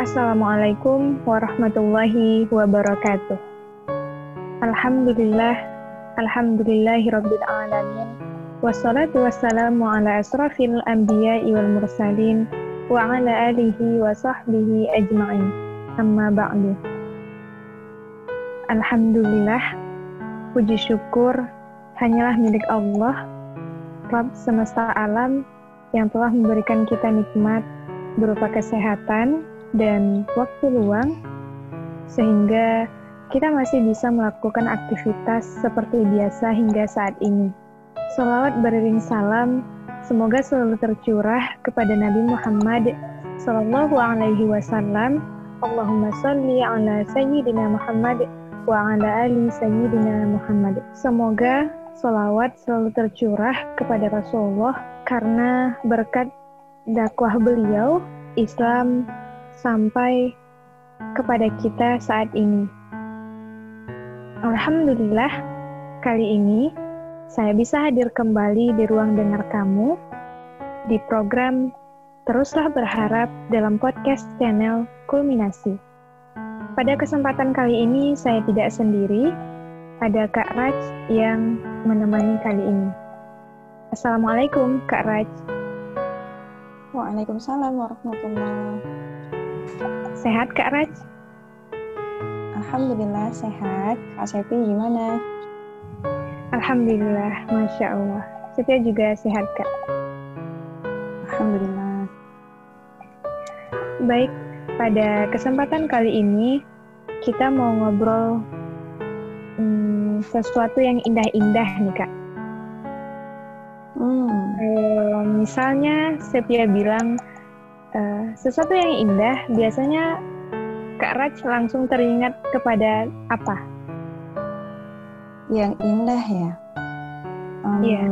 Assalamualaikum warahmatullahi wabarakatuh. Alhamdulillah, alhamdulillahi rabbil alamin. Wassalatu wassalamu ala asrafil anbiya wal mursalin wa ala alihi wa sahbihi ajma'in. Amma ba'du. Alhamdulillah, puji syukur hanyalah milik Allah, Rabb semesta alam yang telah memberikan kita nikmat berupa kesehatan dan waktu luang sehingga kita masih bisa melakukan aktivitas seperti biasa hingga saat ini. Salawat beriring salam semoga selalu tercurah kepada Nabi Muhammad Sallallahu Alaihi Wasallam. Allahumma salli ala Sayyidina Muhammad wa ala ali Sayyidina Muhammad. Semoga salawat selalu tercurah kepada Rasulullah karena berkat dakwah beliau Islam sampai kepada kita saat ini. Alhamdulillah, kali ini saya bisa hadir kembali di ruang dengar kamu di program Teruslah Berharap dalam podcast channel Kulminasi. Pada kesempatan kali ini saya tidak sendiri, ada Kak Raj yang menemani kali ini. Assalamualaikum Kak Raj. Waalaikumsalam warahmatullahi Sehat Kak Raj? Alhamdulillah sehat. Kak Sepi gimana? Alhamdulillah, Masya Allah. Setia juga sehat, Kak. Alhamdulillah. Baik, pada kesempatan kali ini kita mau ngobrol hmm, sesuatu yang indah-indah nih, Kak. Hmm. Uh, misalnya, Sepia bilang sesuatu yang indah biasanya Kak Raj langsung teringat kepada apa? Yang indah ya? Um, iya.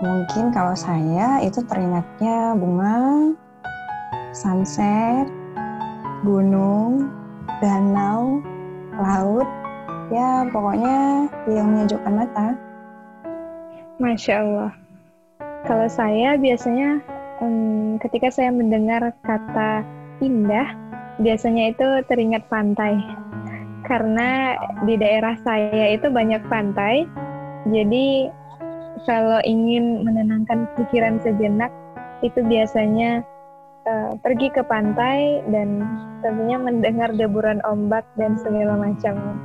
Mungkin kalau saya itu teringatnya bunga, sunset, gunung, danau, laut, ya pokoknya yang menyejukkan mata. Masya Allah. Kalau saya biasanya um, ketika saya mendengar kata indah, biasanya itu teringat pantai. Karena di daerah saya itu banyak pantai, jadi kalau ingin menenangkan pikiran sejenak, itu biasanya uh, pergi ke pantai dan tentunya mendengar deburan ombak dan segala macamnya.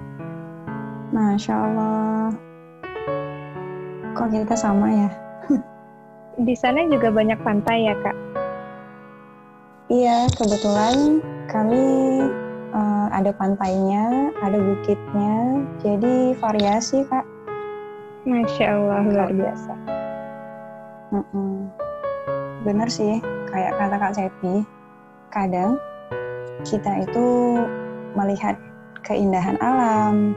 Masya Allah. Kok kita sama ya? Di sana juga banyak pantai ya, Kak? Iya, kebetulan kami uh, ada pantainya, ada bukitnya, jadi variasi kak. Masya Allah, luar biasa. Mm -mm. Bener sih, kayak kata Kak Cepi, kadang kita itu melihat keindahan alam,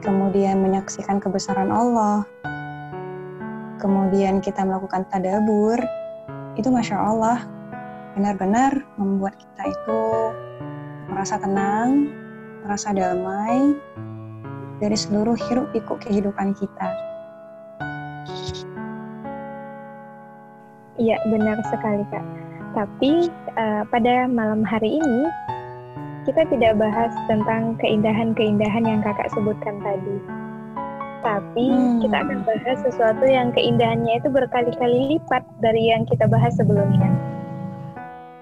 kemudian menyaksikan kebesaran Allah, kemudian kita melakukan tadabur, itu Masya Allah, benar-benar membuat kita itu merasa tenang, merasa damai dari seluruh hiruk pikuk kehidupan kita. Iya, benar sekali, Kak. Tapi uh, pada malam hari ini kita tidak bahas tentang keindahan-keindahan yang Kakak sebutkan tadi. Tapi hmm. kita akan bahas sesuatu yang keindahannya itu berkali-kali lipat dari yang kita bahas sebelumnya.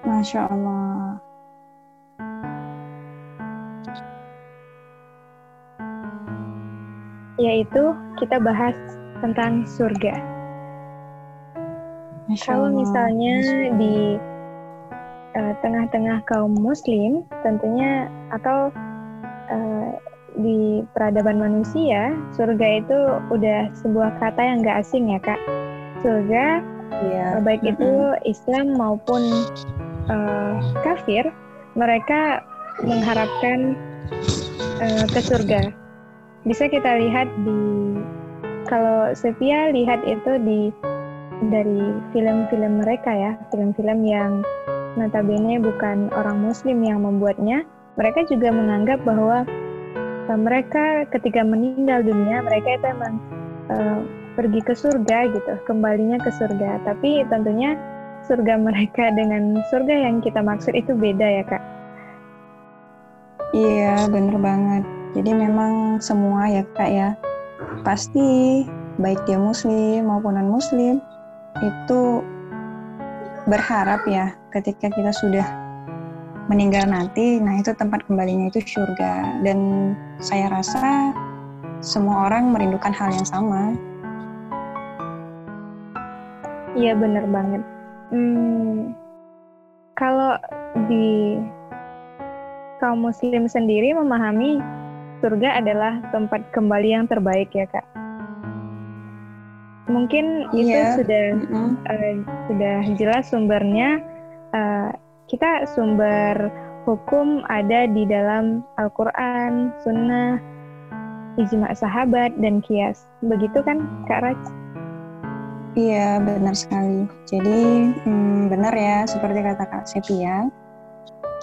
Masya Allah. Yaitu kita bahas tentang surga. Masya Kalau misalnya di uh, tengah-tengah kaum muslim, tentunya atau uh, di peradaban manusia, surga itu udah sebuah kata yang gak asing ya kak. Surga, yeah. baik mm -hmm. itu Islam maupun uh, kafir, mereka mengharapkan uh, ke surga. Bisa kita lihat di kalau Sevia lihat itu di dari film-film mereka ya, film-film yang notabene bukan orang muslim yang membuatnya, mereka juga menganggap bahwa mereka ketika meninggal dunia, mereka itu emang uh, pergi ke surga gitu, kembalinya ke surga. Tapi tentunya surga mereka dengan surga yang kita maksud itu beda ya kak? Iya, bener banget. Jadi memang semua ya kak ya, pasti baik dia muslim maupun non muslim itu berharap ya ketika kita sudah meninggal nanti, nah itu tempat kembalinya itu surga. Dan saya rasa semua orang merindukan hal yang sama. Iya bener banget. Hmm, kalau di kaum muslim sendiri memahami surga adalah tempat kembali yang terbaik ya kak. Mungkin itu Iya. sudah Mm-mm. eh, sudah jelas sumbernya. Eh, kita sumber hukum ada di dalam Al-Quran, Sunnah, ijma sahabat dan kias. Begitu kan kak Raj? Iya, benar sekali. Jadi, hmm, benar ya, seperti kata Kak Sepia,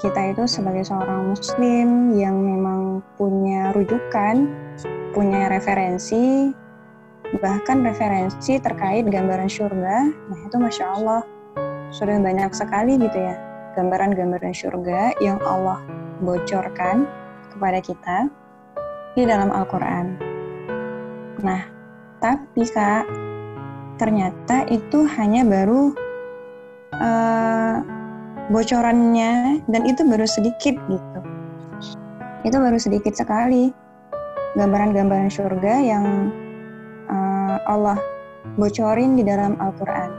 kita itu sebagai seorang muslim yang memang punya rujukan, punya referensi, bahkan referensi terkait gambaran surga, nah itu Masya Allah, sudah banyak sekali gitu ya, gambaran-gambaran surga yang Allah bocorkan kepada kita di dalam Al-Quran. Nah, tapi Kak, ternyata itu hanya baru eh, bocorannya dan itu baru sedikit gitu. Itu baru sedikit sekali gambaran-gambaran surga yang eh, Allah bocorin di dalam Al-Quran.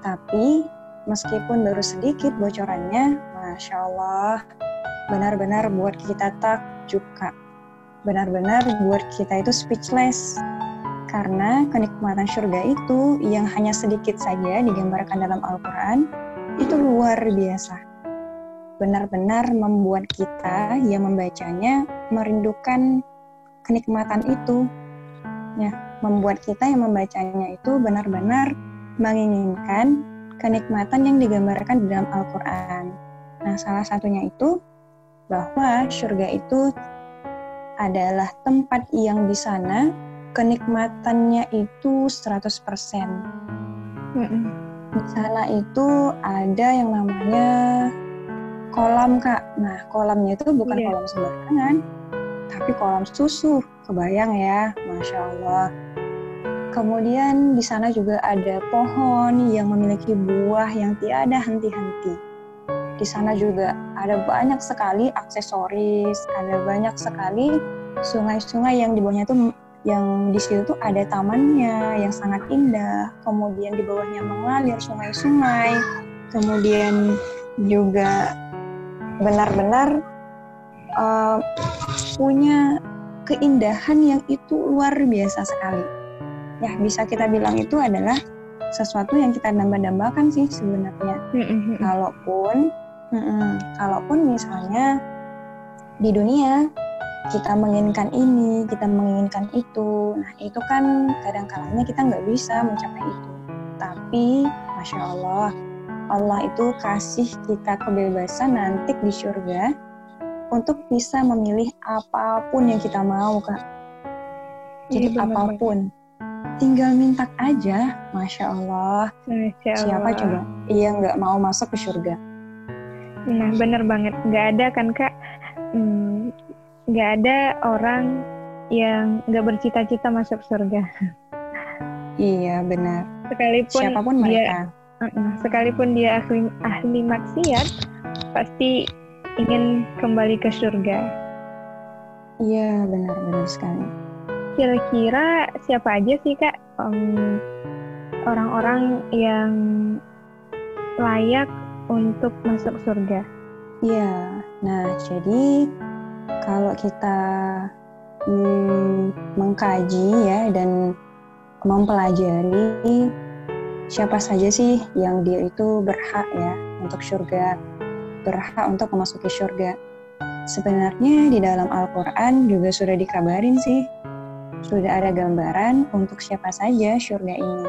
Tapi meskipun baru sedikit bocorannya, Masya Allah, benar-benar buat kita takjub Kak. Benar-benar buat kita itu speechless karena kenikmatan surga itu yang hanya sedikit saja digambarkan dalam Al-Quran itu luar biasa. Benar-benar membuat kita yang membacanya merindukan kenikmatan itu. Ya, membuat kita yang membacanya itu benar-benar menginginkan kenikmatan yang digambarkan di dalam Al-Quran. Nah, salah satunya itu bahwa surga itu adalah tempat yang di sana kenikmatannya itu 100%. Mm-mm. Di sana itu ada yang namanya kolam, Kak. Nah, kolamnya itu bukan Iya. kolam sembarangan, tapi kolam susu. Kebayang ya, Masya Allah. Kemudian di sana juga ada pohon yang memiliki buah yang tiada henti-henti. Di sana juga ada banyak sekali aksesoris, ada banyak sekali sungai-sungai yang di bawahnya itu yang di situ tuh ada tamannya yang sangat indah, kemudian di bawahnya mengalir sungai-sungai, kemudian juga benar-benar uh, punya keindahan yang itu luar biasa sekali. Ya, bisa kita bilang itu adalah sesuatu yang kita damba-dambakan sih sebenarnya. Kalaupun, mm-mm, kalaupun misalnya di dunia kita menginginkan ini, kita menginginkan itu, nah itu kan kadang-kalanya kita nggak bisa mencapai itu. Tapi, masya Allah, Allah itu kasih kita kebebasan nanti di surga untuk bisa memilih apa pun yang kita mau, kak. Jadi Iya, benar apa pun, tinggal minta aja, masya Allah. Masya Siapa Allah. coba? Iya nggak mau masuk ke surga. Nah, bener banget. Nggak ada kan, Kak? Hmm, nggak ada orang yang nggak bercita-cita masuk surga. Iya benar. Sekalipun Siapa pun dia, mereka. Sekalipun dia ahli, ahli maksiat, pasti ingin kembali ke surga. Iya benar-benar sekali. Kira-kira siapa aja sih, Kak? em, orang-orang yang layak untuk masuk surga? Iya. Nah jadi kalau kita hmm, mengkaji ya dan mempelajari siapa saja sih yang dia itu berhak ya untuk surga, berhak untuk memasuki surga. Sebenarnya di dalam Al-Quran juga sudah dikabarin sih, sudah ada gambaran untuk siapa saja surga ini.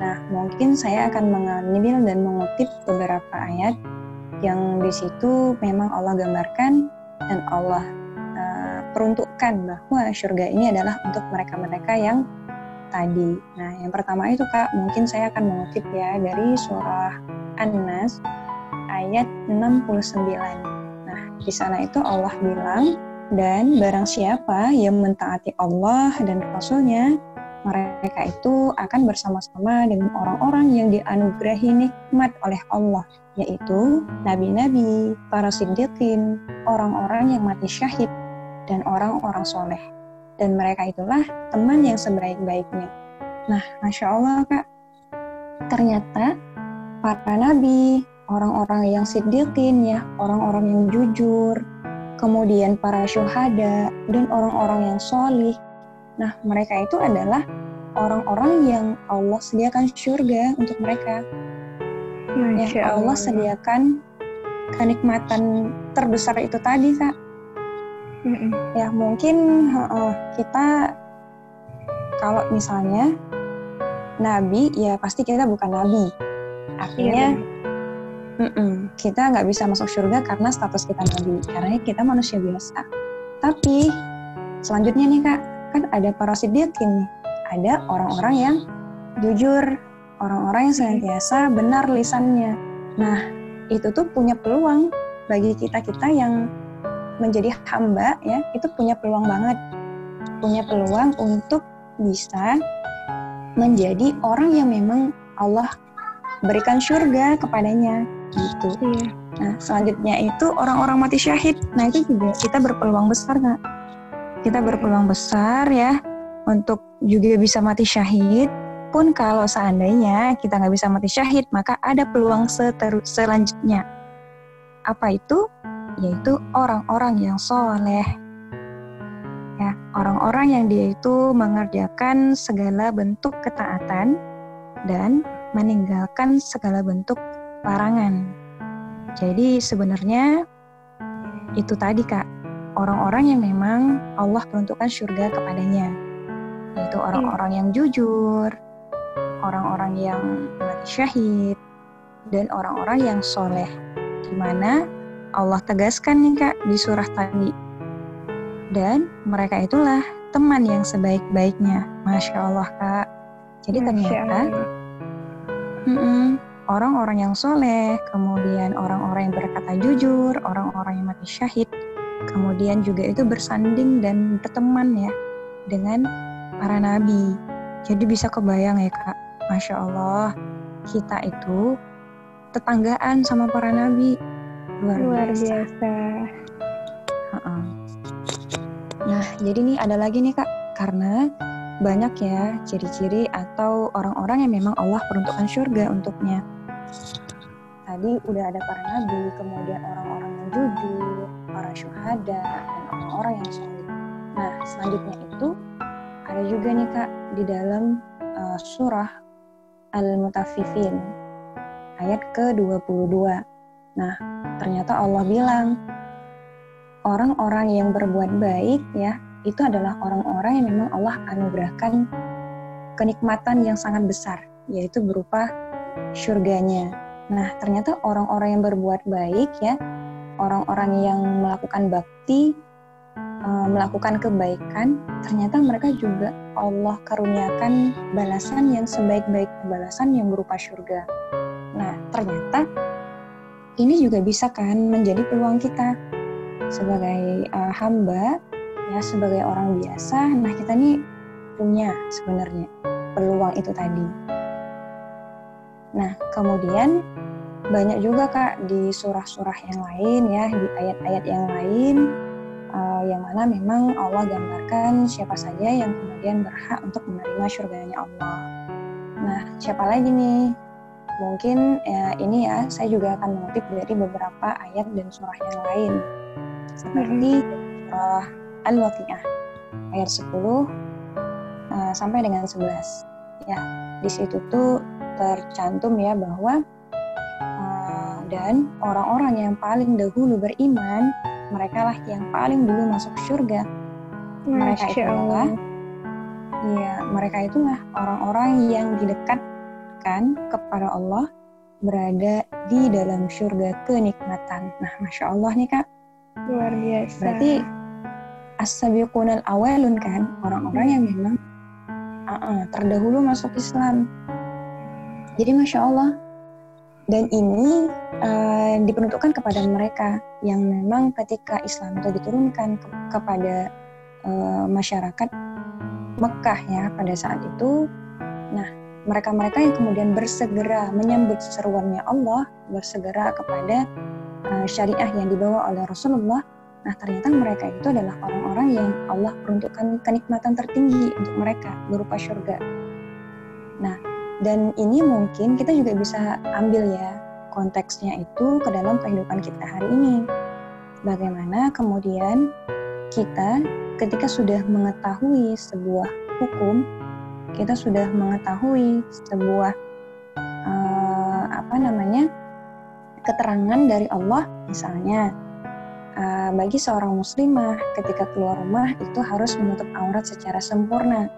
Nah, mungkin saya akan mengambil dan mengutip beberapa ayat yang di situ memang Allah gambarkan dan Allah uh, peruntukkan bahwa surga ini adalah untuk mereka-mereka yang tadi. Nah, yang pertama itu Kak, mungkin saya akan mengutip ya dari surah An-Nas ayat 69. Nah, di sana itu Allah bilang, dan barang siapa yang mentaati Allah dan Rasulnya, mereka itu akan bersama-sama dengan orang-orang yang dianugerahi nikmat oleh Allah, yaitu nabi-nabi, para siddiqin, orang-orang yang mati syahid, dan orang-orang soleh. Dan mereka itulah teman yang sebaik-baiknya. Nah, Masya Allah Kak, ternyata para nabi, orang-orang yang siddiqin ya, orang-orang yang jujur, kemudian para syuhada, dan orang-orang yang solih. Nah, mereka itu adalah orang-orang yang Allah sediakan surga untuk mereka. Ya, Masya ya, Allah. Allah sediakan kenikmatan terbesar itu tadi, Kak. Mm -mm. Ya, mungkin uh, kita kalau misalnya nabi, ya pasti kita bukan nabi. Artinya, iya, Mm-mm. Kita nggak bisa masuk surga karena status kita nabi, karena kita manusia biasa. Tapi selanjutnya nih kak, kan ada para siddiqin nih. Ada orang-orang yang jujur, orang-orang yang senantiasa benar lisannya. Nah, itu tuh punya peluang bagi kita-kita yang menjadi hamba ya, itu punya peluang banget. Punya peluang untuk bisa menjadi orang yang memang Allah berikan surga kepadanya gitu. Iya. Nah selanjutnya itu orang-orang mati syahid. Nah itu juga kita berpeluang besar nggak? Kita berpeluang besar ya untuk juga bisa mati syahid. Pun kalau seandainya kita nggak bisa mati syahid, maka ada peluang seterus selanjutnya. Apa itu? Yaitu orang-orang yang soleh. Ya, orang-orang yang dia itu mengerjakan segala bentuk ketaatan dan meninggalkan segala bentuk larangan. Jadi sebenarnya itu tadi kak, orang-orang yang memang Allah peruntukkan surga kepadanya, yaitu orang-orang yang jujur, orang-orang yang mati syahid, dan orang-orang yang soleh. Di mana Allah tegaskan nih kak di surah tadi. Dan mereka itulah teman yang sebaik-baiknya. Masya Allah kak. Jadi Masya ternyata Allah orang-orang yang soleh, kemudian orang-orang yang berkata jujur, orang-orang yang mati syahid, kemudian juga itu bersanding dan berteman ya dengan para nabi. Jadi bisa kebayang ya kak, masya Allah kita itu tetanggaan sama para nabi luar, luar biasa. biasa. Nah jadi nih ada lagi nih kak, karena banyak ya ciri-ciri atau orang-orang yang memang Allah peruntukkan surga untuknya. Tadi udah ada para nabi, kemudian orang-orang yang jujur, para syuhada, dan orang-orang yang solid. Nah, selanjutnya itu ada juga nih kak di dalam uh, surah Al-Mutaffifin ayat ke-22. Nah, ternyata Allah bilang orang-orang yang berbuat baik ya itu adalah orang-orang yang memang Allah anugerahkan kenikmatan yang sangat besar yaitu berupa surganya. Nah, ternyata orang-orang yang berbuat baik ya, orang-orang yang melakukan bakti, uh, melakukan kebaikan, ternyata mereka juga Allah karuniakan balasan yang sebaik-baik balasan yang berupa surga. Nah, ternyata ini juga bisa kan menjadi peluang kita sebagai uh, hamba ya sebagai orang biasa. Nah, kita nih punya sebenarnya peluang itu tadi. Nah, kemudian banyak juga Kak di surah-surah yang lain ya, di ayat-ayat yang lain uh, yang mana memang Allah gambarkan siapa saja yang kemudian berhak untuk menerima surganya Allah. Nah, siapa lagi nih? Mungkin ya ini ya, saya juga akan mengutip dari beberapa ayat dan surah yang lain. Seperti surah Al-Waqi'ah ayat 10 uh, sampai dengan 11. Ya, di situ tuh tercantum ya bahwa uh, dan orang-orang yang paling dahulu beriman mereka lah yang paling dulu masuk surga. Mereka itulah ya mereka itulah orang-orang yang didekatkan kepada Allah berada di dalam surga kenikmatan. Nah masya Allah nih kak. Luar biasa. Berarti as-sabiqunal awalun kan orang-orang yang memang uh, terdahulu masuk Islam. Jadi masya Allah. Dan ini uh, diperuntukkan kepada mereka yang memang ketika Islam itu diturunkan ke kepada uh, masyarakat Mekah ya pada saat itu. Nah, mereka-mereka yang kemudian bersegera menyambut seruannya Allah, bersegera kepada uh, syariah yang dibawa oleh Rasulullah, Nah, ternyata mereka itu adalah orang-orang yang Allah peruntukkan kenikmatan tertinggi untuk mereka berupa surga. Nah, dan ini mungkin kita juga bisa ambil ya konteksnya itu ke dalam kehidupan kita hari ini. Bagaimana kemudian kita ketika sudah mengetahui sebuah hukum, kita sudah mengetahui sebuah uh, apa namanya keterangan dari Allah misalnya uh, bagi seorang muslimah ketika keluar rumah itu harus menutup aurat secara sempurna.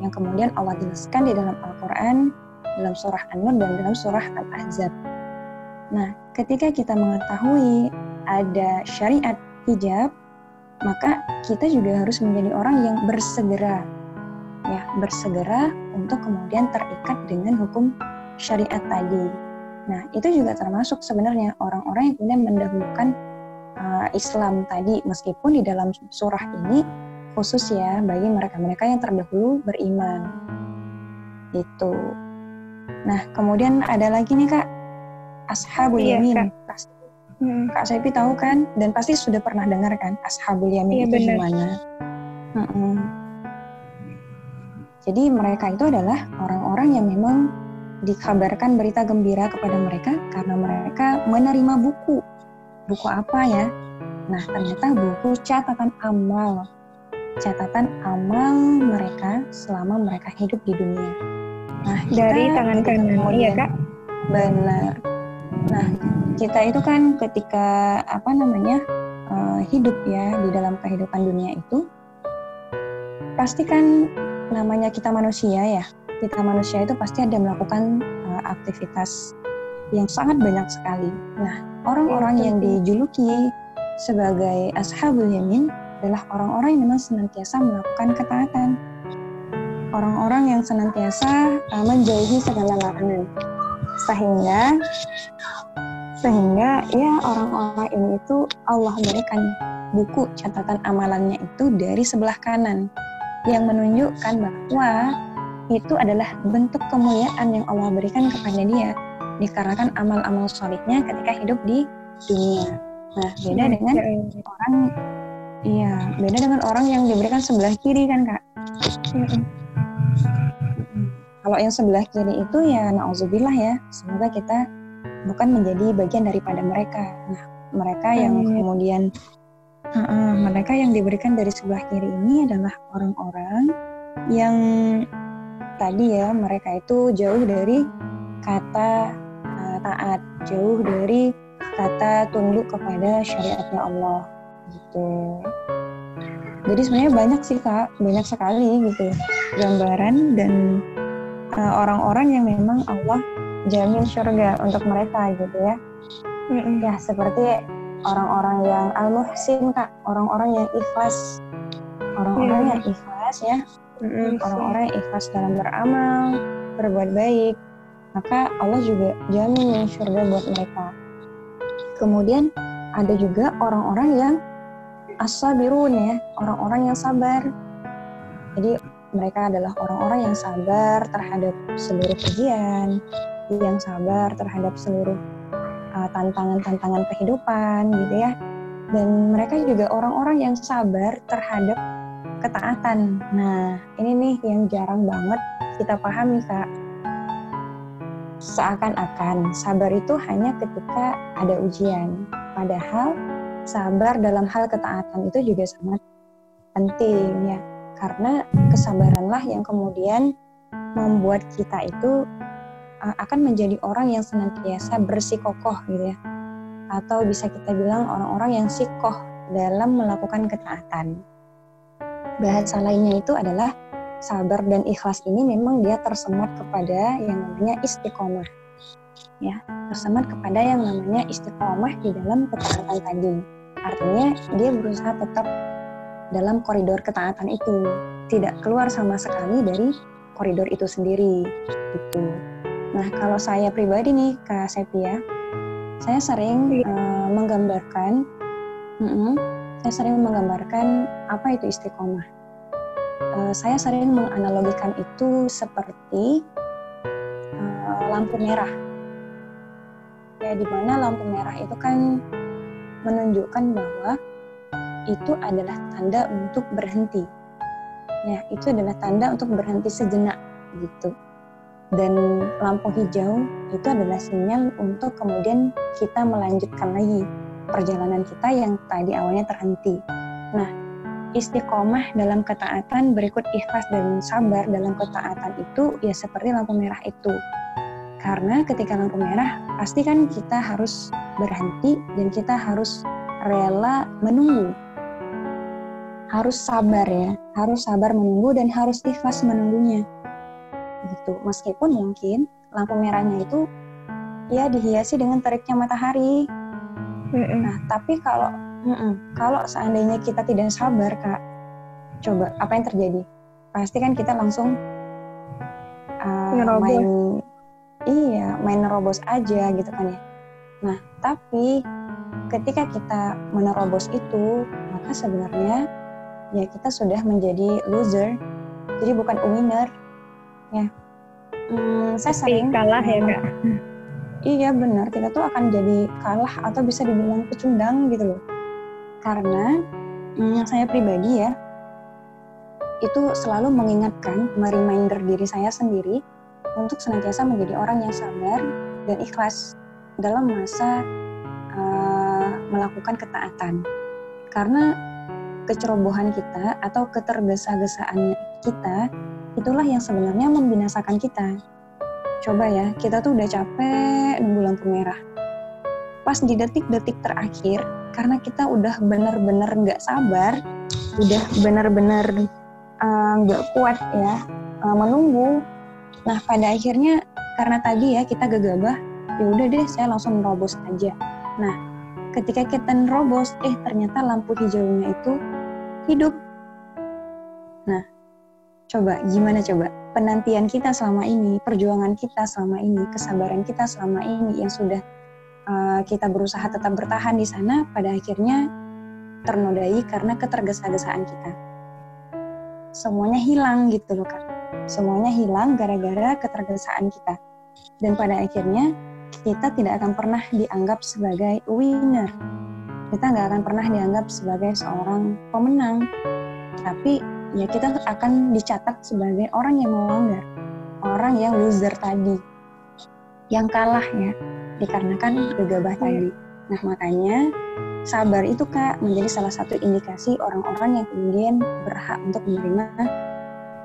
Yang kemudian Allah jelaskan di dalam Al-Quran, dalam surah An-Nur dan dalam surah Al-Ahzab. Nah, ketika kita mengetahui ada syariat hijab, maka kita juga harus menjadi orang yang bersegera, ya bersegera untuk kemudian terikat dengan hukum syariat tadi. Nah, itu juga termasuk sebenarnya orang-orang yang kemudian mendahulukan uh, Islam tadi meskipun di dalam surah ini khusus ya bagi mereka-mereka yang terdahulu beriman itu nah kemudian ada lagi nih kak ashabul iya, yamin kak. Hmm. kak Saipi tahu kan dan pasti sudah pernah dengar kan ashabul yamin iya, itu gimana hmm. jadi mereka itu adalah orang-orang yang memang dikabarkan berita gembira kepada mereka karena mereka menerima buku buku apa ya? Nah, ternyata buku catatan amal. Catatan amal mereka selama mereka hidup di dunia. Nah, dari tangan kanan, iya kak? Benar. Nah, kita itu kan ketika apa namanya uh, hidup ya di dalam kehidupan dunia itu, pasti kan namanya kita manusia ya. Kita manusia itu pasti ada melakukan uh, aktivitas yang sangat banyak sekali. Nah, Orang-orang yang dijuluki sebagai ashabul yamin adalah orang-orang yang memang senantiasa melakukan ketaatan. Orang-orang yang senantiasa uh, menjauhi segala larangan. Sehingga sehingga ya orang-orang ini itu Allah berikan buku catatan amalannya itu dari sebelah kanan yang menunjukkan bahwa itu adalah bentuk kemuliaan yang Allah berikan kepada dia dikarenakan amal-amal solidnya ketika hidup di dunia. Nah, beda hmm, dengan ya, ya. orang iya, beda dengan orang yang diberikan sebelah kiri kan, Kak. Kalau yang sebelah kiri itu ya nauzubillah ya, semoga kita bukan menjadi bagian daripada mereka. Nah, mereka yang hmm. kemudian uh, uh, mereka yang diberikan dari sebelah kiri ini adalah orang-orang yang tadi ya mereka itu jauh dari kata taat, jauh dari kata tunduk kepada syariatnya Allah gitu. Jadi sebenarnya banyak sih kak, banyak sekali gitu gambaran dan uh, orang-orang yang memang Allah jamin surga untuk mereka gitu ya. Mm-hmm. Ya seperti orang-orang yang al-muhsin kak, orang-orang yang ikhlas, orang-orang yang ikhlas ya, mm-hmm. orang-orang yang ikhlas dalam beramal, berbuat baik, maka Allah juga jamin surga buat mereka. Kemudian ada juga orang-orang yang as-sabirun ya, orang-orang yang sabar. Jadi mereka adalah orang-orang yang sabar terhadap seluruh ujian, yang sabar terhadap seluruh uh, tantangan-tantangan kehidupan gitu ya. Dan mereka juga orang-orang yang sabar terhadap ketaatan. Nah, ini nih yang jarang banget kita pahami, Kak seakan-akan sabar itu hanya ketika ada ujian. Padahal sabar dalam hal ketaatan itu juga sangat penting ya. Karena kesabaranlah yang kemudian membuat kita itu akan menjadi orang yang senantiasa bersikokoh gitu ya. Atau bisa kita bilang orang-orang yang sikoh dalam melakukan ketaatan. Bahasa lainnya itu adalah sabar dan ikhlas ini memang dia tersemat kepada yang namanya istiqomah. Ya, tersemat kepada yang namanya istiqomah di dalam ketaatan tadi. Artinya dia berusaha tetap dalam koridor ketaatan itu, tidak keluar sama sekali dari koridor itu sendiri gitu. Nah kalau saya pribadi nih Kak Sepia, saya sering uh, menggambarkan, mm -mm, saya sering menggambarkan apa itu istiqomah. Uh, saya sering menganalogikan itu seperti uh, lampu merah. Ya di mana lampu merah itu kan menunjukkan bahwa itu adalah tanda untuk berhenti. Ya, itu adalah tanda untuk berhenti sejenak gitu. Dan lampu hijau itu adalah sinyal untuk kemudian kita melanjutkan lagi perjalanan kita yang tadi awalnya terhenti. Nah, istiqomah dalam ketaatan berikut ikhlas dan sabar dalam ketaatan itu ya seperti lampu merah itu. Karena ketika lampu merah pasti kan kita harus berhenti dan kita harus rela menunggu harus sabar ya, harus sabar menunggu dan harus ikhlas menunggunya. Gitu. Meskipun mungkin lampu merahnya itu ya dihiasi dengan teriknya matahari. Mm-mm. Nah, tapi kalau mm-mm, kalau seandainya kita tidak sabar, Kak, coba apa yang terjadi? Pasti kan kita langsung uh, main iya, main nerobos aja gitu kan ya. Nah, tapi ketika kita menerobos itu, maka sebenarnya ya kita sudah menjadi loser. Jadi bukan winner. Ya. Hmm, saya sering kalah ya kak? Iya benar. Kita tuh akan jadi kalah atau bisa dibilang pecundang gitu loh. Karena hmm, saya pribadi ya itu selalu mengingatkan mereminder diri saya sendiri untuk senantiasa menjadi orang yang sabar dan ikhlas dalam masa uh, melakukan ketaatan karena kecerobohan kita atau ketergesa-gesaan kita itulah yang sebenarnya membinasakan kita. Coba ya, kita tuh udah capek nunggu lampu merah. Pas di detik-detik terakhir, karena kita udah bener-bener nggak sabar, udah bener-bener eh, nggak uh, kuat ya uh, menunggu. Nah pada akhirnya karena tadi ya kita gegabah, ya udah deh saya langsung nerobos aja. Nah ketika kita nerobos, eh ternyata lampu hijaunya itu hidup. Nah, coba gimana coba penantian kita selama ini, perjuangan kita selama ini, kesabaran kita selama ini yang sudah uh, kita berusaha tetap bertahan di sana, pada akhirnya ternodai karena ketergesa-gesaan kita. Semuanya hilang gitu loh kak. Semuanya hilang gara-gara ketergesaan kita. Dan pada akhirnya kita tidak akan pernah dianggap sebagai winner. Kita nggak akan pernah dianggap sebagai seorang pemenang, tapi ya kita akan dicatat sebagai orang yang melanggar, orang yang loser tadi, yang kalah ya, dikarenakan gegabah tadi. Nah makanya sabar itu kak menjadi salah satu indikasi orang-orang yang kemudian berhak untuk menerima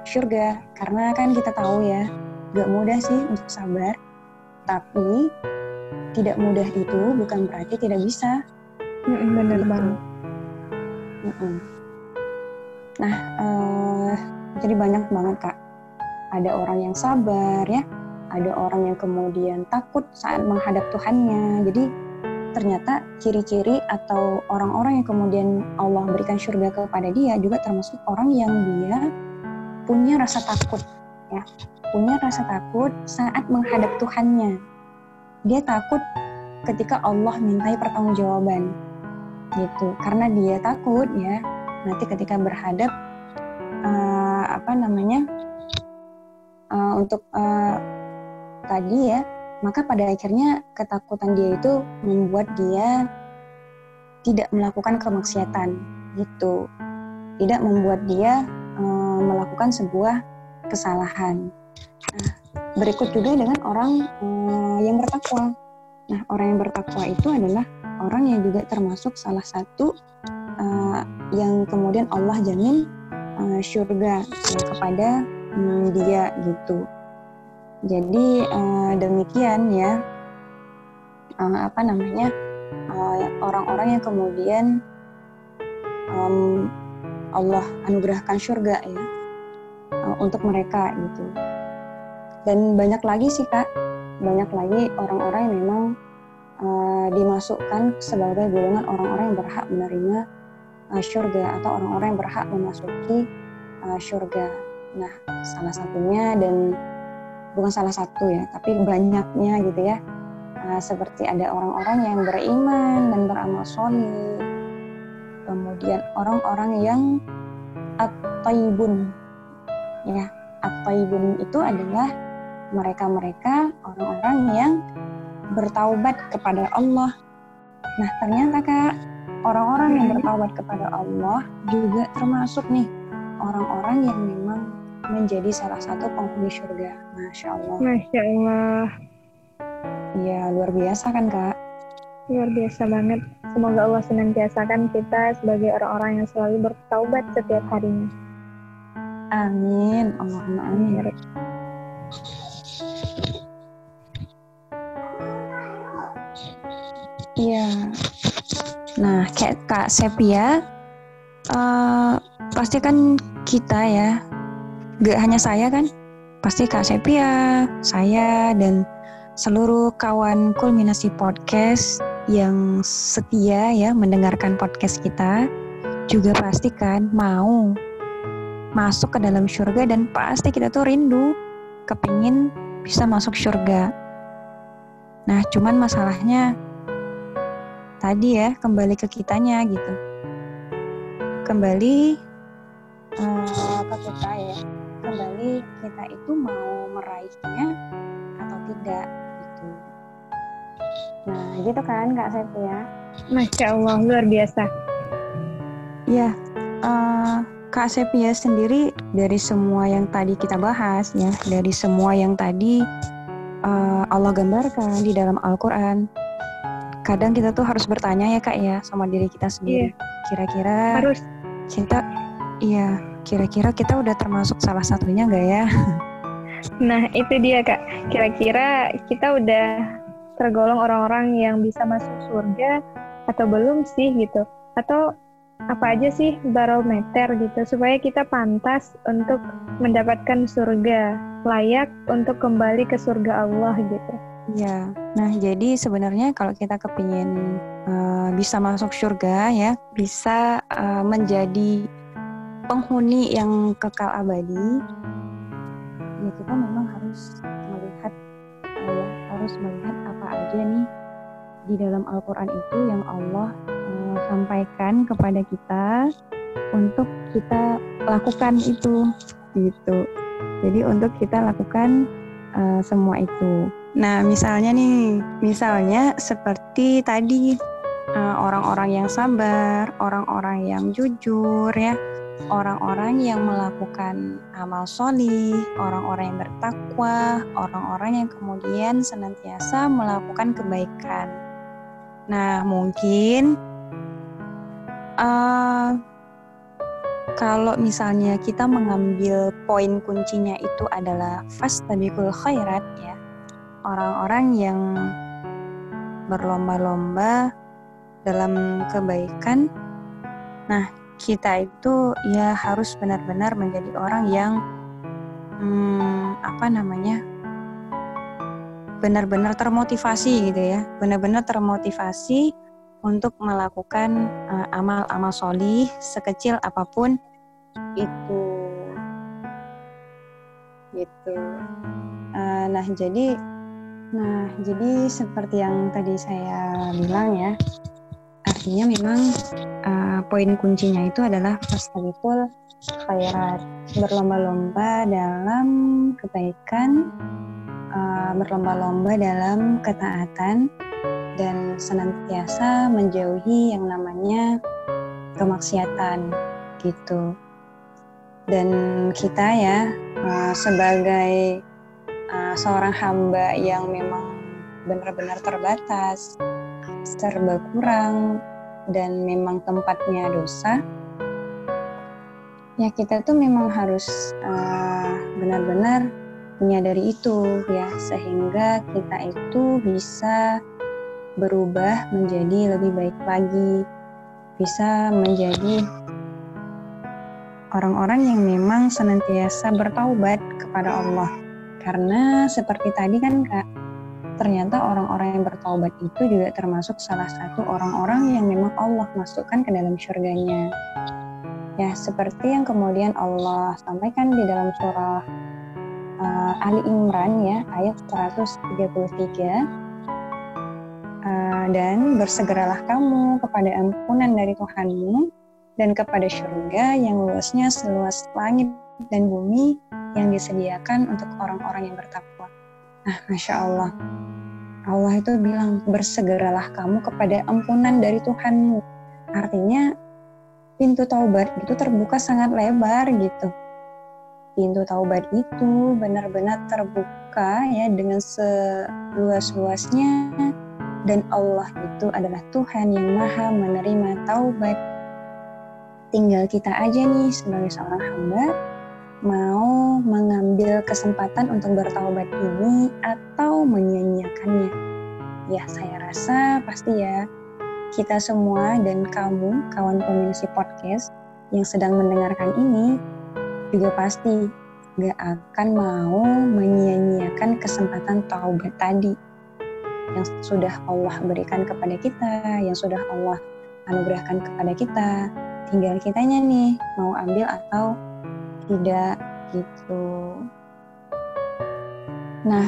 surga, karena kan kita tahu ya, gak mudah sih untuk sabar, tapi tidak mudah itu bukan berarti tidak bisa mm bener gitu. banget. Mm-mm. Nah, uh, jadi banyak banget kak. Ada orang yang sabar ya, ada orang yang kemudian takut saat menghadap Tuhannya. Jadi ternyata ciri-ciri atau orang-orang yang kemudian Allah berikan surga kepada dia juga termasuk orang yang dia punya rasa takut ya. Punya rasa takut saat menghadap Tuhannya. Dia takut ketika Allah mintai pertanggungjawaban gitu. Karena dia takut ya nanti ketika berhadap uh, apa namanya uh, untuk uh, tadi ya maka pada akhirnya ketakutan dia itu membuat dia tidak melakukan kemaksiatan gitu. Tidak membuat dia uh, melakukan sebuah kesalahan. Nah, berikut juga dengan orang uh, yang bertakwa. Nah orang yang bertakwa itu adalah orang yang juga termasuk salah satu uh, yang kemudian Allah jamin uh, surga ya, kepada um, dia gitu. Jadi uh, demikian ya. Uh, apa namanya? Orang-orang yang kemudian um, Allah anugerahkan surga ya uh, untuk mereka gitu. Dan banyak lagi sih kak, banyak lagi orang-orang yang memang uh, dimasukkan sebagai golongan orang-orang yang berhak menerima uh, surga atau orang-orang yang berhak memasuki uh, surga. Nah, salah satunya dan bukan salah satu ya, tapi banyaknya gitu ya. Uh, seperti ada orang-orang yang beriman dan beramal soleh, kemudian orang-orang yang at-taibun ya at-taibun itu adalah mereka-mereka orang-orang yang bertaubat kepada Allah. Nah, ternyata Kak, orang-orang yang bertaubat kepada Allah juga termasuk nih orang-orang yang memang menjadi salah satu penghuni surga. Masya Allah. Masya Allah. Iya, luar biasa kan Kak? Luar biasa banget. Semoga Allah senantiasakan kita sebagai orang-orang yang selalu bertaubat setiap harinya. Amin. Allahumma amin. Iya. Nah, kayak Kak Sepia, uh, pasti kan kita ya, gak hanya saya kan, pasti Kak Sepia, saya, dan seluruh kawan kulminasi podcast yang setia ya mendengarkan podcast kita, juga pasti kan mau masuk ke dalam surga dan pasti kita tuh rindu, kepingin bisa masuk surga. Nah, cuman masalahnya tadi ya kembali ke kitanya gitu kembali uh, ke kita ya kembali kita itu mau meraihnya atau tidak nah gitu kan kak Sepi ya Masya Allah luar biasa ya uh, Kak Sepia sendiri dari semua yang tadi kita bahas ya, dari semua yang tadi uh, Allah gambarkan di dalam Al-Quran, kadang kita tuh harus bertanya ya kak ya sama diri kita sendiri. Iya. Kira-kira harus kita, iya kira-kira kita udah termasuk salah satunya nggak ya? Nah itu dia kak. Kira-kira kita udah tergolong orang-orang yang bisa masuk surga atau belum sih gitu? Atau apa aja sih barometer gitu supaya kita pantas untuk mendapatkan surga layak untuk kembali ke surga Allah gitu. Iya. Nah, jadi sebenarnya kalau kita kepingin uh, bisa masuk surga ya, bisa uh, menjadi penghuni yang kekal abadi, ya kita memang harus ya, harus melihat apa aja nih di dalam Al-Qur'an itu yang Allah uh, sampaikan kepada kita untuk kita lakukan itu gitu. Jadi untuk kita lakukan uh, semua itu. Nah, misalnya nih, misalnya seperti tadi eh, orang-orang uh, yang sabar, orang-orang yang jujur ya, orang-orang yang melakukan amal solih, orang-orang yang bertakwa, orang-orang yang kemudian senantiasa melakukan kebaikan. Nah, mungkin uh, kalau misalnya kita mengambil poin kuncinya itu adalah fastabiqul khairat ya orang-orang yang berlomba-lomba dalam kebaikan. Nah, kita itu ya harus benar-benar menjadi orang yang hmm, apa namanya? benar-benar termotivasi gitu ya, benar-benar termotivasi untuk melakukan uh, amal-amal solih sekecil apa pun itu gitu. Uh, nah jadi Nah, jadi seperti yang tadi saya bilang ya, artinya memang uh, poin kuncinya itu adalah fastabiqul khairat, berlomba-lomba dalam kebaikan, uh, berlomba-lomba dalam ketaatan, dan senantiasa menjauhi yang namanya kemaksiatan gitu. Dan kita ya uh, sebagai uh, seorang hamba yang memang benar-benar terbatas, serba kurang, dan memang tempatnya dosa, ya kita tuh memang harus uh, benar-benar menyadari itu ya sehingga kita itu bisa berubah menjadi lebih baik lagi bisa menjadi orang-orang yang memang senantiasa bertaubat kepada Allah. Karena seperti tadi kan Kak, ternyata orang-orang yang bertobat itu juga termasuk salah satu orang-orang yang memang Allah masukkan ke dalam surganya. Ya, seperti yang kemudian Allah sampaikan di dalam surah uh, Ali Imran ya, ayat 133. Uh, dan bersegeralah kamu kepada ampunan dari Tuhanmu dan kepada surga yang luasnya seluas langit dan bumi yang disediakan untuk orang-orang yang bertakwa. Nah, Masya Allah. Allah itu bilang, bersegeralah kamu kepada ampunan dari Tuhanmu. Artinya, pintu taubat itu terbuka sangat lebar gitu. Pintu taubat itu benar-benar terbuka ya dengan seluas-luasnya dan Allah itu adalah Tuhan yang maha menerima taubat. Tinggal kita aja nih sebagai seorang hamba mau mengambil kesempatan untuk bertaubat ini atau menyia-nyiakannya. Ya, saya rasa pasti ya kita semua dan kamu, kawan komunisi podcast yang sedang mendengarkan ini, juga pasti gak akan mau menyia-nyiakan kesempatan taubat tadi yang sudah Allah berikan kepada kita, yang sudah Allah anugerahkan kepada kita. Tinggal kitanya nih mau ambil atau tidak gitu. Nah,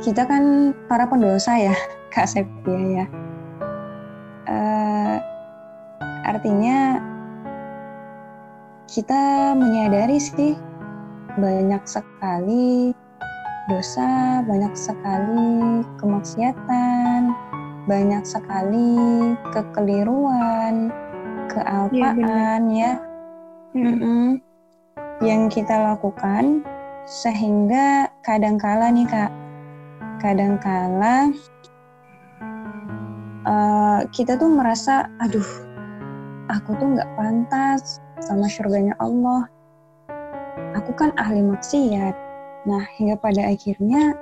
kita kan para pendosa ya, Kak Sepia ya. Uh, artinya kita menyadari sih banyak sekali dosa, banyak sekali kemaksiatan, banyak sekali kekeliruan, kealpaan ya. ya. Mm -mm yang kita lakukan sehingga kadangkala nih kak kadangkala uh, kita tuh merasa aduh aku tuh nggak pantas sama surganya Allah. Aku kan ahli maksiat. Nah hingga pada akhirnya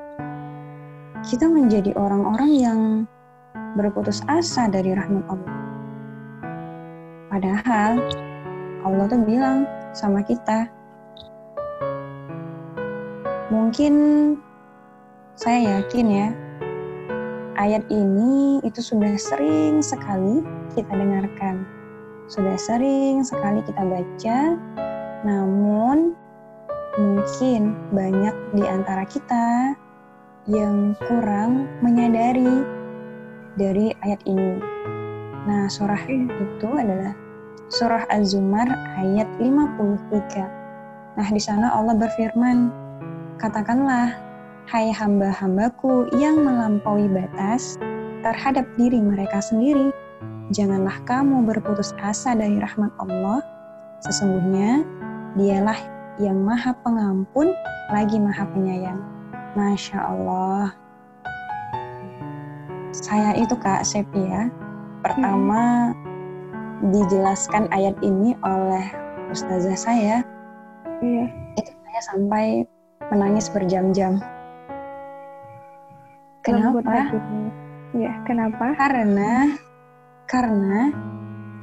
kita menjadi orang-orang yang berputus asa dari rahmat Allah. Padahal Allah tuh bilang sama kita Mungkin saya yakin ya, ayat ini itu sudah sering sekali kita dengarkan. Sudah sering sekali kita baca, namun mungkin banyak di antara kita yang kurang menyadari dari ayat ini. Nah, surah itu adalah surah Az-Zumar ayat 53. Nah, di sana Allah berfirman, Katakanlah, hai hamba-hambaku yang melampaui batas terhadap diri mereka sendiri, janganlah kamu berputus asa dari rahmat Allah. Sesungguhnya, dialah yang maha pengampun lagi maha penyayang. Masya Allah. Saya itu Kak Sepia, pertama hmm. dijelaskan ayat ini oleh ustazah saya. Iya. Itu saya sampai menangis berjam-jam. Kenapa? Ya, kenapa? Karena karena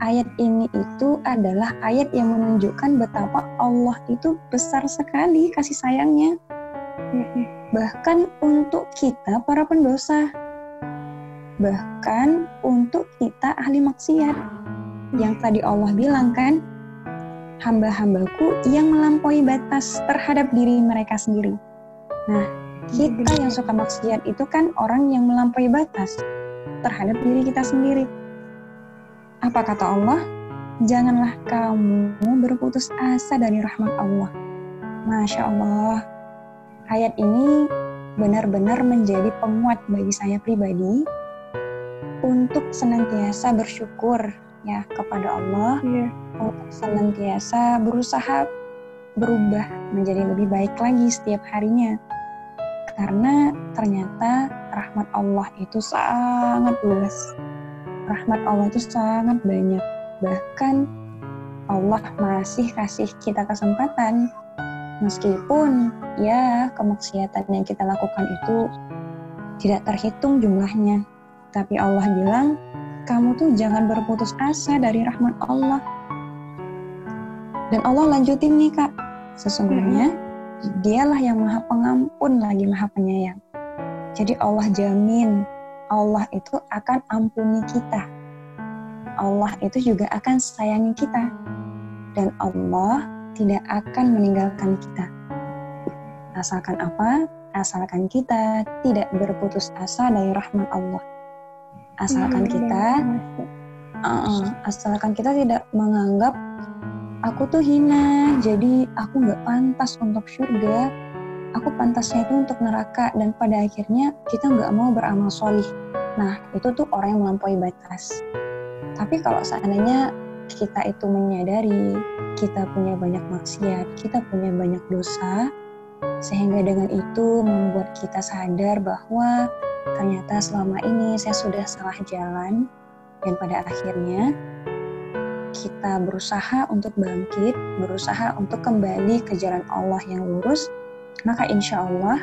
ayat ini itu adalah ayat yang menunjukkan betapa Allah itu besar sekali kasih sayangnya. Bahkan untuk kita para pendosa. Bahkan untuk kita ahli maksiat. Yang tadi Allah bilang kan, hamba-hambaku yang melampaui batas terhadap diri mereka sendiri. Nah, kita yang suka maksiat itu kan orang yang melampaui batas terhadap diri kita sendiri. Apa kata Allah? Janganlah kamu berputus asa dari rahmat Allah. Masya Allah, ayat ini benar-benar menjadi penguat bagi saya pribadi untuk senantiasa bersyukur ya kepada Allah yeah. untuk senantiasa berusaha berubah menjadi lebih baik lagi setiap harinya. Karena ternyata rahmat Allah itu sangat luas. Rahmat Allah itu sangat banyak. Bahkan Allah masih kasih kita kesempatan. Meskipun ya kemaksiatan yang kita lakukan itu tidak terhitung jumlahnya. Tapi Allah bilang kamu tuh jangan berputus asa dari rahmat Allah. Dan Allah lanjutin nih kak, sesungguhnya hmm. dialah yang maha pengampun lagi maha penyayang. Jadi Allah jamin Allah itu akan ampuni kita. Allah itu juga akan sayangi kita. dan Allah tidak akan meninggalkan kita. Asalkan apa? Asalkan kita tidak berputus asa dari rahmat Allah. Asalkan kita, uh, asalkan kita tidak menganggap aku tuh hina, jadi aku nggak pantas untuk surga. Aku pantasnya itu untuk neraka dan pada akhirnya kita nggak mau beramal solih. Nah itu tuh orang yang melampaui batas. Tapi kalau seandainya kita itu menyadari kita punya banyak maksiat, kita punya banyak dosa, sehingga dengan itu membuat kita sadar bahwa ternyata selama ini saya sudah salah jalan dan pada akhirnya kita berusaha untuk bangkit, berusaha untuk kembali ke jalan Allah yang lurus, maka insya Allah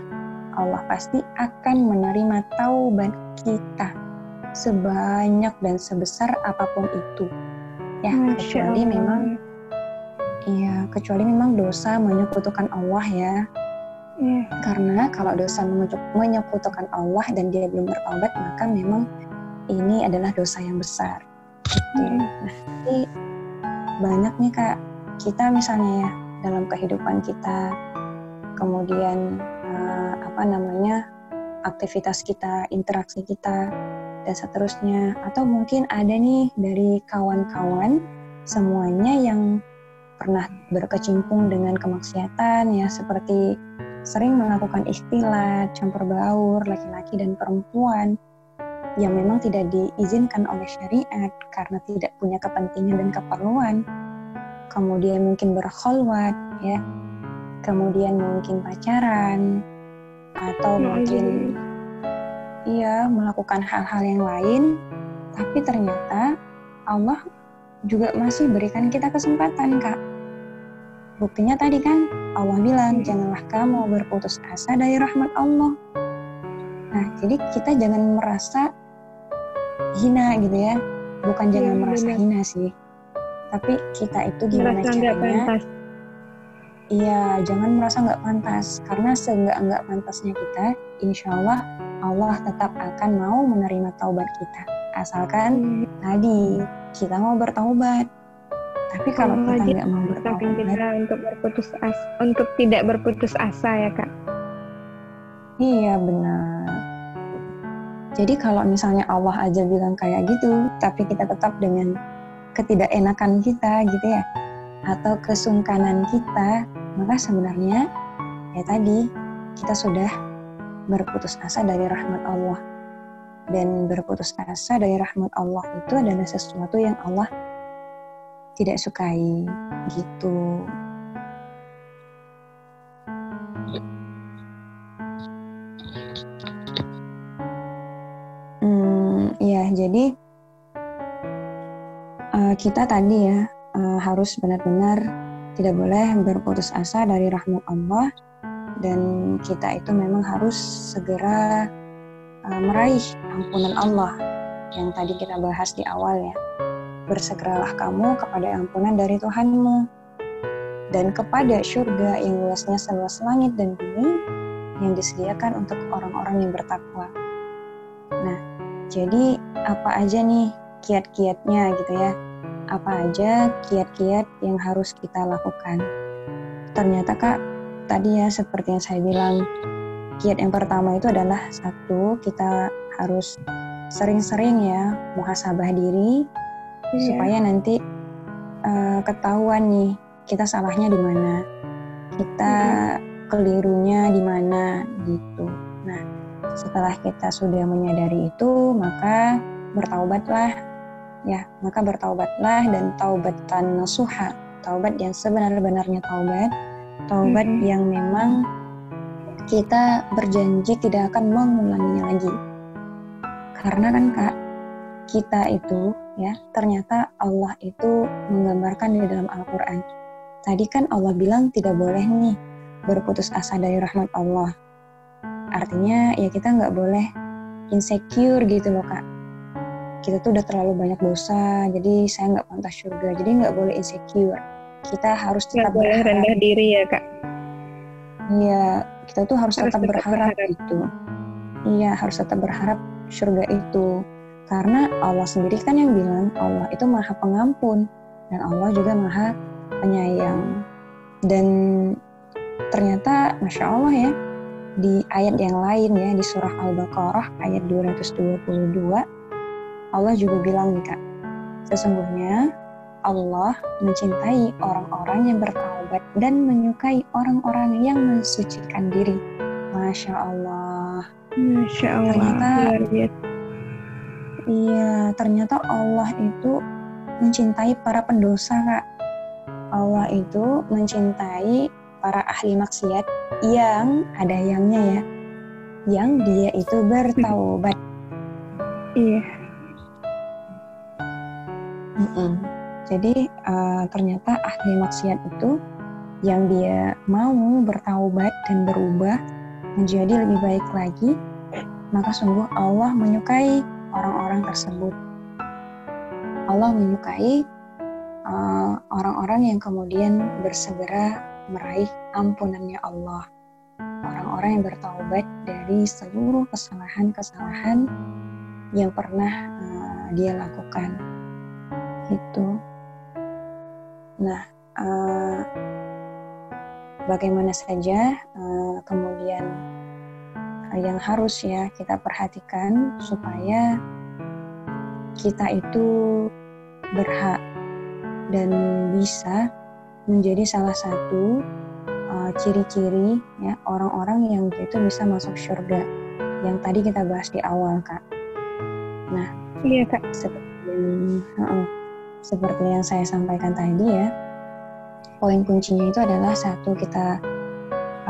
Allah pasti akan menerima taubat kita sebanyak dan sebesar apa pun itu. Ya, Masya kecuali Allah. memang Iya, kecuali memang dosa menyekutukan Allah ya. Yeah. Karena kalau dosa menyekutukan Allah dan dia belum bertobat, maka memang ini adalah dosa yang besar. Gitu. Nah, jadi banyak nih kak, kita misalnya ya dalam kehidupan kita, kemudian uh, apa namanya aktivitas kita, interaksi kita, dan seterusnya. Atau mungkin ada nih dari kawan-kawan semuanya yang pernah berkecimpung dengan kemaksiatan ya seperti sering melakukan ikhtilat, campur baur laki-laki dan perempuan yang memang tidak diizinkan oleh syariat karena tidak punya kepentingan dan keperluan. Kemudian mungkin berkholwat ya. Kemudian mungkin pacaran atau ya, mungkin iya melakukan hal-hal yang lain tapi ternyata Allah juga masih berikan kita kesempatan, Kak Buktinya tadi kan Allah bilang janganlah kamu berputus asa dari rahmat Allah. Nah, jadi kita jangan merasa hina gitu ya. Bukan ya, jangan merasa benar. hina sih. Tapi kita itu gimana merasa caranya? Iya, jangan merasa nggak pantas. Karena seenggak nggak pantasnya kita, insya Allah Allah tetap akan mau menerima taubat kita. Asalkan hmm. tadi kita mau bertaubat tapi kalau kita nggak mau bertobat, kita untuk berputus asa, untuk tidak berputus asa ya kak. Iya benar. Jadi kalau misalnya Allah aja bilang kayak gitu, tapi kita tetap dengan ketidakenakan kita gitu ya, atau kesungkanan kita, maka sebenarnya ya tadi kita sudah berputus asa dari rahmat Allah. Dan berputus asa dari rahmat Allah itu adalah sesuatu yang Allah tidak sukai gitu. Hmm, ya jadi uh, kita tadi ya uh, harus benar-benar tidak boleh berputus asa dari rahmat Allah dan kita itu memang harus segera uh, meraih ampunan Allah yang tadi kita bahas di awal ya bersegeralah kamu kepada ampunan dari Tuhanmu dan kepada surga yang luasnya seluas langit dan bumi yang disediakan untuk orang-orang yang bertakwa. Nah, jadi apa aja nih kiat-kiatnya gitu ya? Apa aja kiat-kiat yang harus kita lakukan? Ternyata Kak, tadi ya seperti yang saya bilang, kiat yang pertama itu adalah satu, kita harus sering-sering ya muhasabah diri yeah. supaya nanti uh, ketahuan nih kita salahnya di mana, kita mm-hmm. kelirunya di mana gitu. Nah, setelah kita sudah menyadari itu, maka bertaubatlah ya, maka bertaubatlah dan taubatan nasuha, taubat yang sebenar-benarnya taubat, taubat mm-hmm. yang memang kita berjanji tidak akan mengulanginya lagi. Karena kan Kak, kita itu ya ternyata Allah itu menggambarkan di dalam Al-Quran. Tadi kan Allah bilang tidak boleh nih berputus asa dari rahmat Allah. Artinya ya kita nggak boleh insecure gitu loh kak. Kita tuh udah terlalu banyak dosa, jadi saya nggak pantas surga. Jadi nggak boleh insecure. Kita harus tetap boleh rendah diri ya kak. Iya, kita tuh harus, harus tetap, tetap berharap, berharap gitu. Iya, harus tetap berharap surga itu. Karena Allah sendiri kan yang bilang Allah itu maha pengampun dan Allah juga maha penyayang. Dan ternyata Masya Allah ya, di ayat yang lain ya, di surah Al-Baqarah ayat 222, Allah juga bilang nih Kak, sesungguhnya Allah mencintai orang-orang yang bertaubat dan menyukai orang-orang yang mensucikan diri. Masya Allah. Masya Allah. Ternyata, iya, ternyata Allah itu mencintai para pendosa, Kak. Allah itu mencintai para ahli maksiat yang ada yangnya ya, yang dia itu bertaubat. Iya. Mm -mm. Jadi uh, ternyata ahli maksiat itu yang dia mau bertaubat dan berubah menjadi lebih baik lagi, maka sungguh Allah menyukai orang-orang tersebut. Allah menyukai uh, orang-orang uh, yang kemudian bersegera meraih ampunannya Allah. Orang-orang yang bertaubat dari seluruh kesalahan-kesalahan yang pernah uh, dia lakukan. Itu. Nah, uh, bagaimana saja uh, kemudian yang harus ya kita perhatikan supaya kita itu berhak dan bisa menjadi salah satu ciri-ciri uh, ya orang-orang yang itu bisa masuk surga yang tadi kita bahas di awal kak. Nah, iya kak. Seperti, uh, seperti yang saya sampaikan tadi ya, poin kuncinya itu adalah satu kita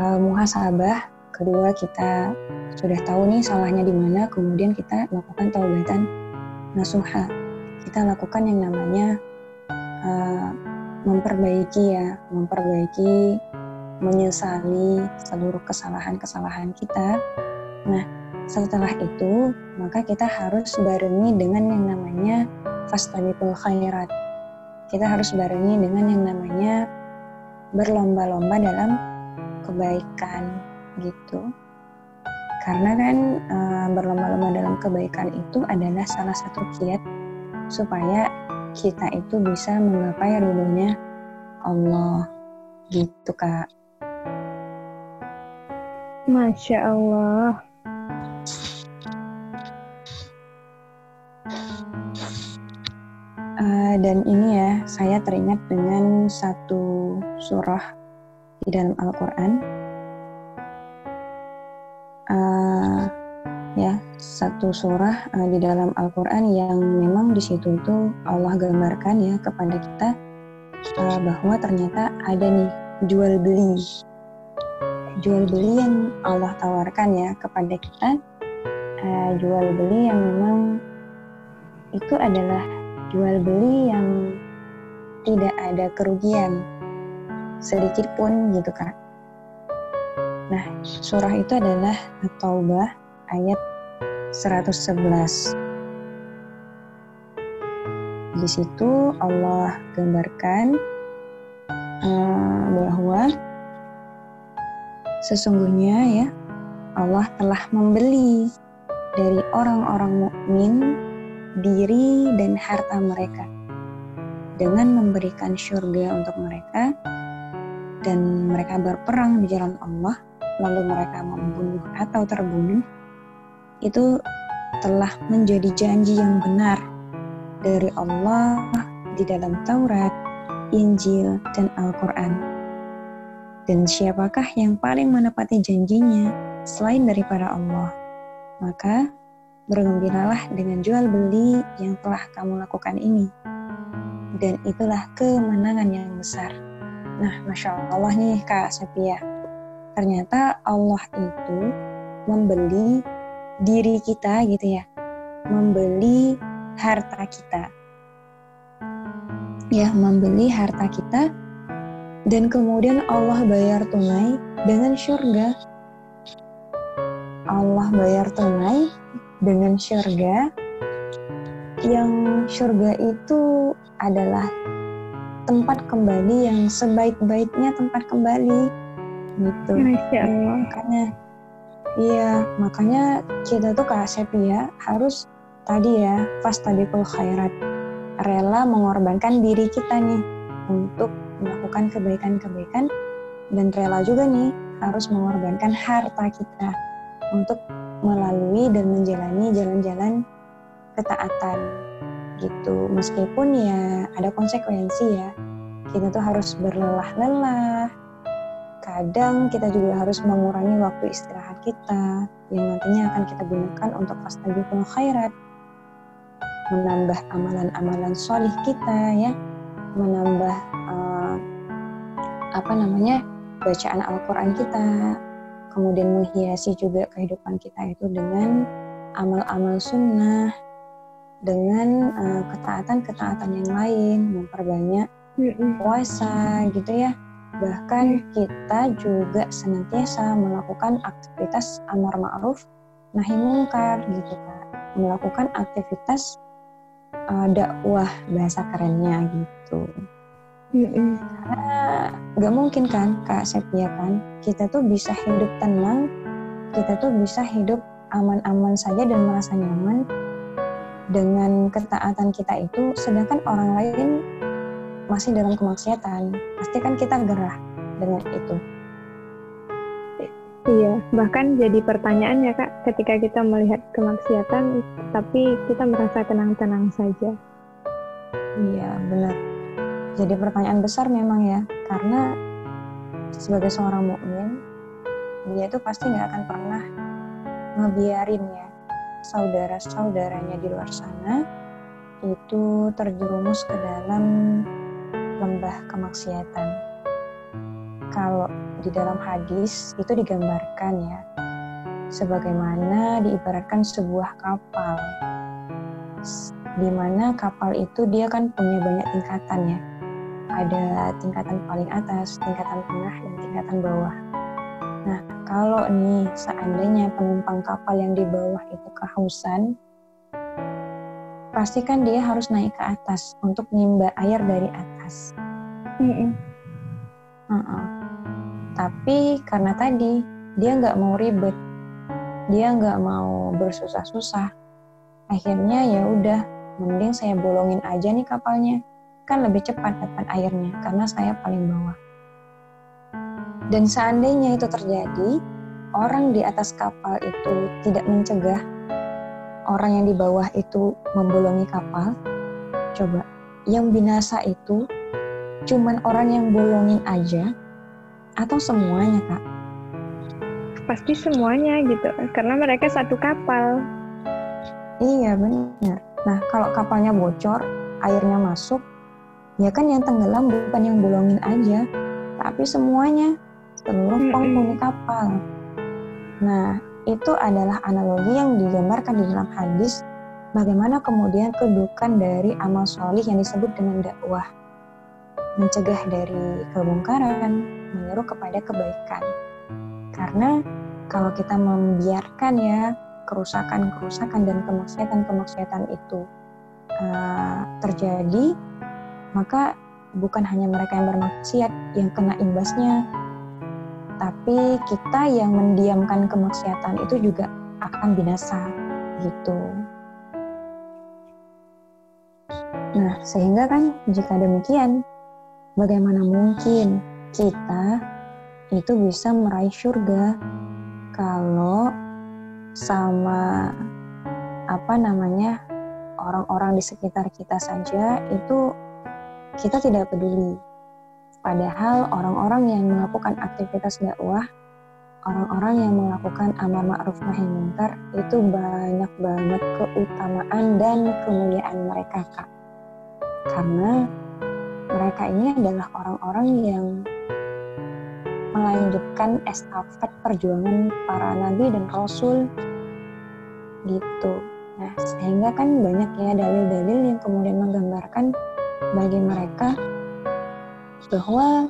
uh, muhasabah, kedua kita sudah tahu nih salahnya di mana, kemudian kita lakukan taubatan nasuha. Kita lakukan yang namanya uh, memperbaiki ya, memperbaiki, menyesali seluruh kesalahan-kesalahan kita. Nah, setelah itu maka kita harus barengi dengan yang namanya fastabiqul khairat. Kita harus barengi dengan yang namanya berlomba-lomba dalam kebaikan gitu. Karena kan e, berlomba-lomba dalam kebaikan itu adalah salah satu kiat supaya kita itu bisa menggapai ridhonya Allah gitu kak. Masya Allah. Uh, dan ini ya, saya teringat dengan satu surah di dalam Al-Quran. Uh, ya, satu surah uh, di dalam Al-Quran yang memang di situ itu Allah gambarkan ya kepada kita uh, bahwa ternyata ada nih jual beli, jual beli yang Allah tawarkan ya kepada kita, uh, jual beli yang memang itu adalah jual beli yang tidak ada kerugian sedikit pun gitu kak. Nah, surah itu adalah At-Taubah ayat 111. Di situ Allah gambarkan uh, bahwa sesungguhnya ya Allah telah membeli dari orang-orang mukmin diri dan harta mereka dengan memberikan surga untuk mereka dan mereka berperang di jalan Allah lalu mereka membunuh atau terbunuh itu telah menjadi janji yang benar dari Allah di dalam Taurat, Injil, dan Al-Quran. Dan siapakah yang paling menepati janjinya selain daripada Allah? Maka Bergembiralah dengan jual beli yang telah kamu lakukan ini. Dan itulah kemenangan yang besar. Nah, Masya Allah nih Kak Sepia. Ternyata Allah itu membeli diri kita gitu ya. Membeli harta kita. Ya, membeli harta kita dan kemudian Allah bayar tunai dengan surga. Allah bayar tunai dengan surga yang surga itu adalah tempat kembali yang sebaik-baiknya tempat kembali gitu. Masya Allah. Makanya iya, makanya kita tuh Kak Sepi ya harus tadi ya pas tadi khairat rela mengorbankan diri kita nih untuk melakukan kebaikan-kebaikan dan rela juga nih harus mengorbankan harta kita untuk melalui dan menjalani jalan-jalan ketaatan gitu meskipun ya ada konsekuensi ya kita tuh harus berlelah-lelah kadang kita juga harus mengurangi waktu istirahat kita yang nantinya akan kita gunakan untuk fastabiqul khairat. Menambah amalan-amalan solih kita ya. Menambah uh, apa namanya bacaan Al-Quran kita. Kemudian menghiasi juga kehidupan kita itu dengan amal-amal sunnah dengan uh, ketaatan-ketaatan yang lain memperbanyak puasa gitu ya bahkan kita juga senantiasa melakukan aktivitas amar ma'ruf nahi mungkar gitu kak. Melakukan aktivitas uh, dakwah bahasa kerennya gitu. Mm karena nggak mungkin kan kak Sepia kan? Kita tuh bisa hidup tenang kita tuh bisa hidup aman-aman saja dan merasa nyaman dengan ketaatan kita itu sedangkan orang lain masih dalam kemaksiatan pasti kan kita gerah dengan itu Iya, bahkan jadi pertanyaan ya kak, ketika kita melihat kemaksiatan, tapi kita merasa tenang-tenang saja. Iya, benar. Jadi pertanyaan besar memang ya, karena sebagai seorang mukmin, dia itu pasti nggak akan pernah ngebiarin ya saudara-saudaranya di luar sana itu terjerumus ke dalam lembah kemaksiatan. Kalau di dalam hadis itu digambarkan ya, sebagaimana diibaratkan sebuah kapal, di mana kapal itu dia kan punya banyak tingkatan ya. Ada tingkatan paling atas, tingkatan tengah, dan tingkatan bawah. Nah, kalau nih seandainya penumpang kapal yang di bawah itu kehausan, pastikan dia harus naik ke atas untuk nimba air dari atas. Mm -mm. Uh -uh. Tapi karena tadi dia nggak mau ribet, dia nggak mau bersusah-susah. Akhirnya ya udah, mending saya bolongin aja nih kapalnya, kan lebih cepat dapat airnya karena saya paling bawah. Dan seandainya itu terjadi, orang di atas kapal itu tidak mencegah orang yang di bawah itu membolongi kapal, coba yang binasa itu cuman orang yang bolongin aja atau semuanya kak? Pasti semuanya gitu, karena mereka satu kapal. Iya benar. Nah kalau kapalnya bocor, airnya masuk, ya kan yang tenggelam bukan yang bolongin aja, tapi semuanya seluruh penghuni kapal. Nah, itu adalah analogi yang digambarkan di dalam hadis bagaimana kemudian kedudukan dari amal solih yang disebut dengan dakwah. Mencegah dari kebongkaran, menyeru kepada kebaikan. Karena kalau kita membiarkan ya kerusakan-kerusakan dan kemaksiatan-kemaksiatan itu uh, terjadi, maka bukan hanya mereka yang bermaksiat yang kena imbasnya, tapi kita yang mendiamkan kemaksiatan itu juga akan binasa gitu. Nah, sehingga kan jika demikian, bagaimana mungkin kita itu bisa meraih surga kalau sama apa namanya orang-orang di sekitar kita saja itu kita tidak peduli Padahal orang-orang yang melakukan aktivitas dakwah, orang-orang yang melakukan amal ma'ruf nahi munkar itu banyak banget keutamaan dan kemuliaan mereka, Kak. Karena mereka ini adalah orang-orang yang melanjutkan estafet perjuangan para nabi dan rasul gitu. Nah, sehingga kan banyak ya dalil-dalil yang kemudian menggambarkan bagi mereka bahwa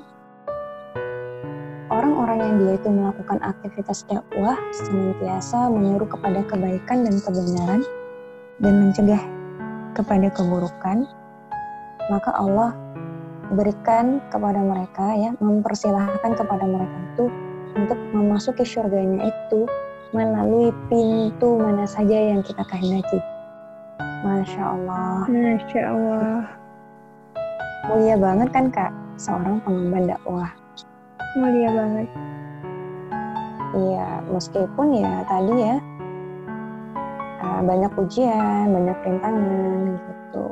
orang-orang yang dia itu melakukan aktivitas dakwah senantiasa menyuruh kepada kebaikan dan kebenaran dan mencegah kepada keburukan, maka Allah berikan kepada mereka ya, mempersilahkan kepada mereka itu untuk memasuki surganya itu melalui pintu mana saja yang kita kehendaki. Masya Allah. Masya Allah. Mulia banget kan kak? seorang pengemban dakwah. Mulia banget. Iya, meskipun ya tadi ya uh, banyak ujian, banyak rintangan gitu.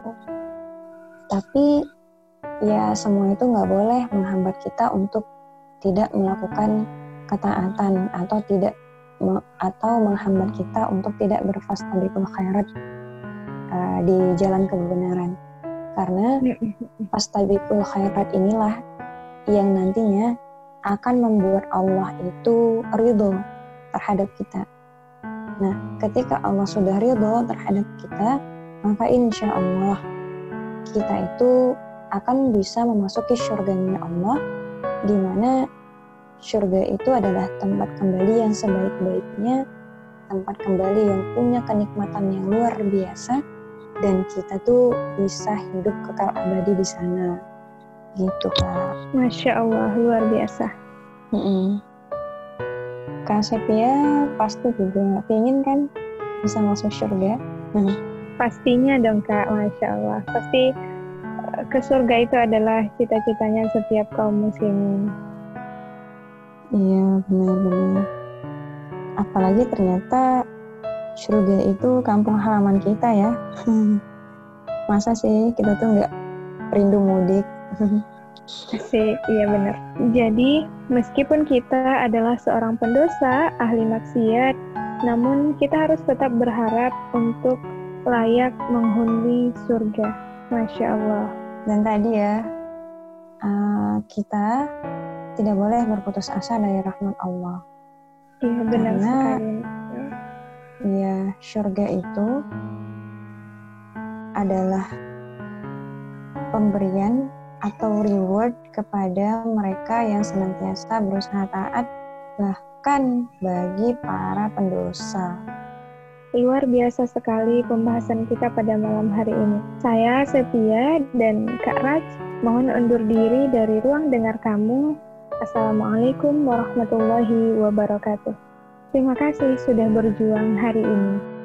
Tapi ya semua itu nggak boleh menghambat kita untuk tidak melakukan ketaatan atau tidak atau menghambat kita untuk tidak berfastabiqul khairat uh, di jalan kebenaran. Karena fastabiqul khairat inilah yang nantinya akan membuat Allah itu ridho terhadap kita. Nah, ketika Allah sudah ridho terhadap kita, maka insya Allah kita itu akan bisa memasuki surganya Allah, di mana surga itu adalah tempat kembali yang sebaik-baiknya, tempat kembali yang punya kenikmatan yang luar biasa, dan kita tuh bisa hidup kekal abadi di sana gitu kak Masya Allah luar biasa mm -mm. Kak Sepia pasti juga ingin kan bisa masuk surga hmm. Pastinya dong kak. Masya Allah. Pasti eh, ke surga itu adalah cita-citanya setiap kaum muslimin. Iya benar-benar apalagi ternyata surga itu kampung halaman kita ya. Masa sih kita tuh nggak rindu mudik? Sih, iya benar. Jadi, meskipun kita adalah seorang pendosa, ahli maksiat, namun kita harus tetap berharap untuk layak menghuni surga. Masya Allah. Dan tadi ya, uh, kita tidak boleh berputus asa dari rahmat Allah. Iya benar Karena, sekali. Iya, surga itu adalah pemberian atau reward kepada mereka yang senantiasa berusaha taat bahkan bagi para pendosa. Luar biasa sekali pembahasan kita pada malam hari ini. Saya Setia dan Kak Raj mohon undur diri dari ruang dengar kamu. Assalamualaikum warahmatullahi wabarakatuh. Terima kasih sudah berjuang hari ini.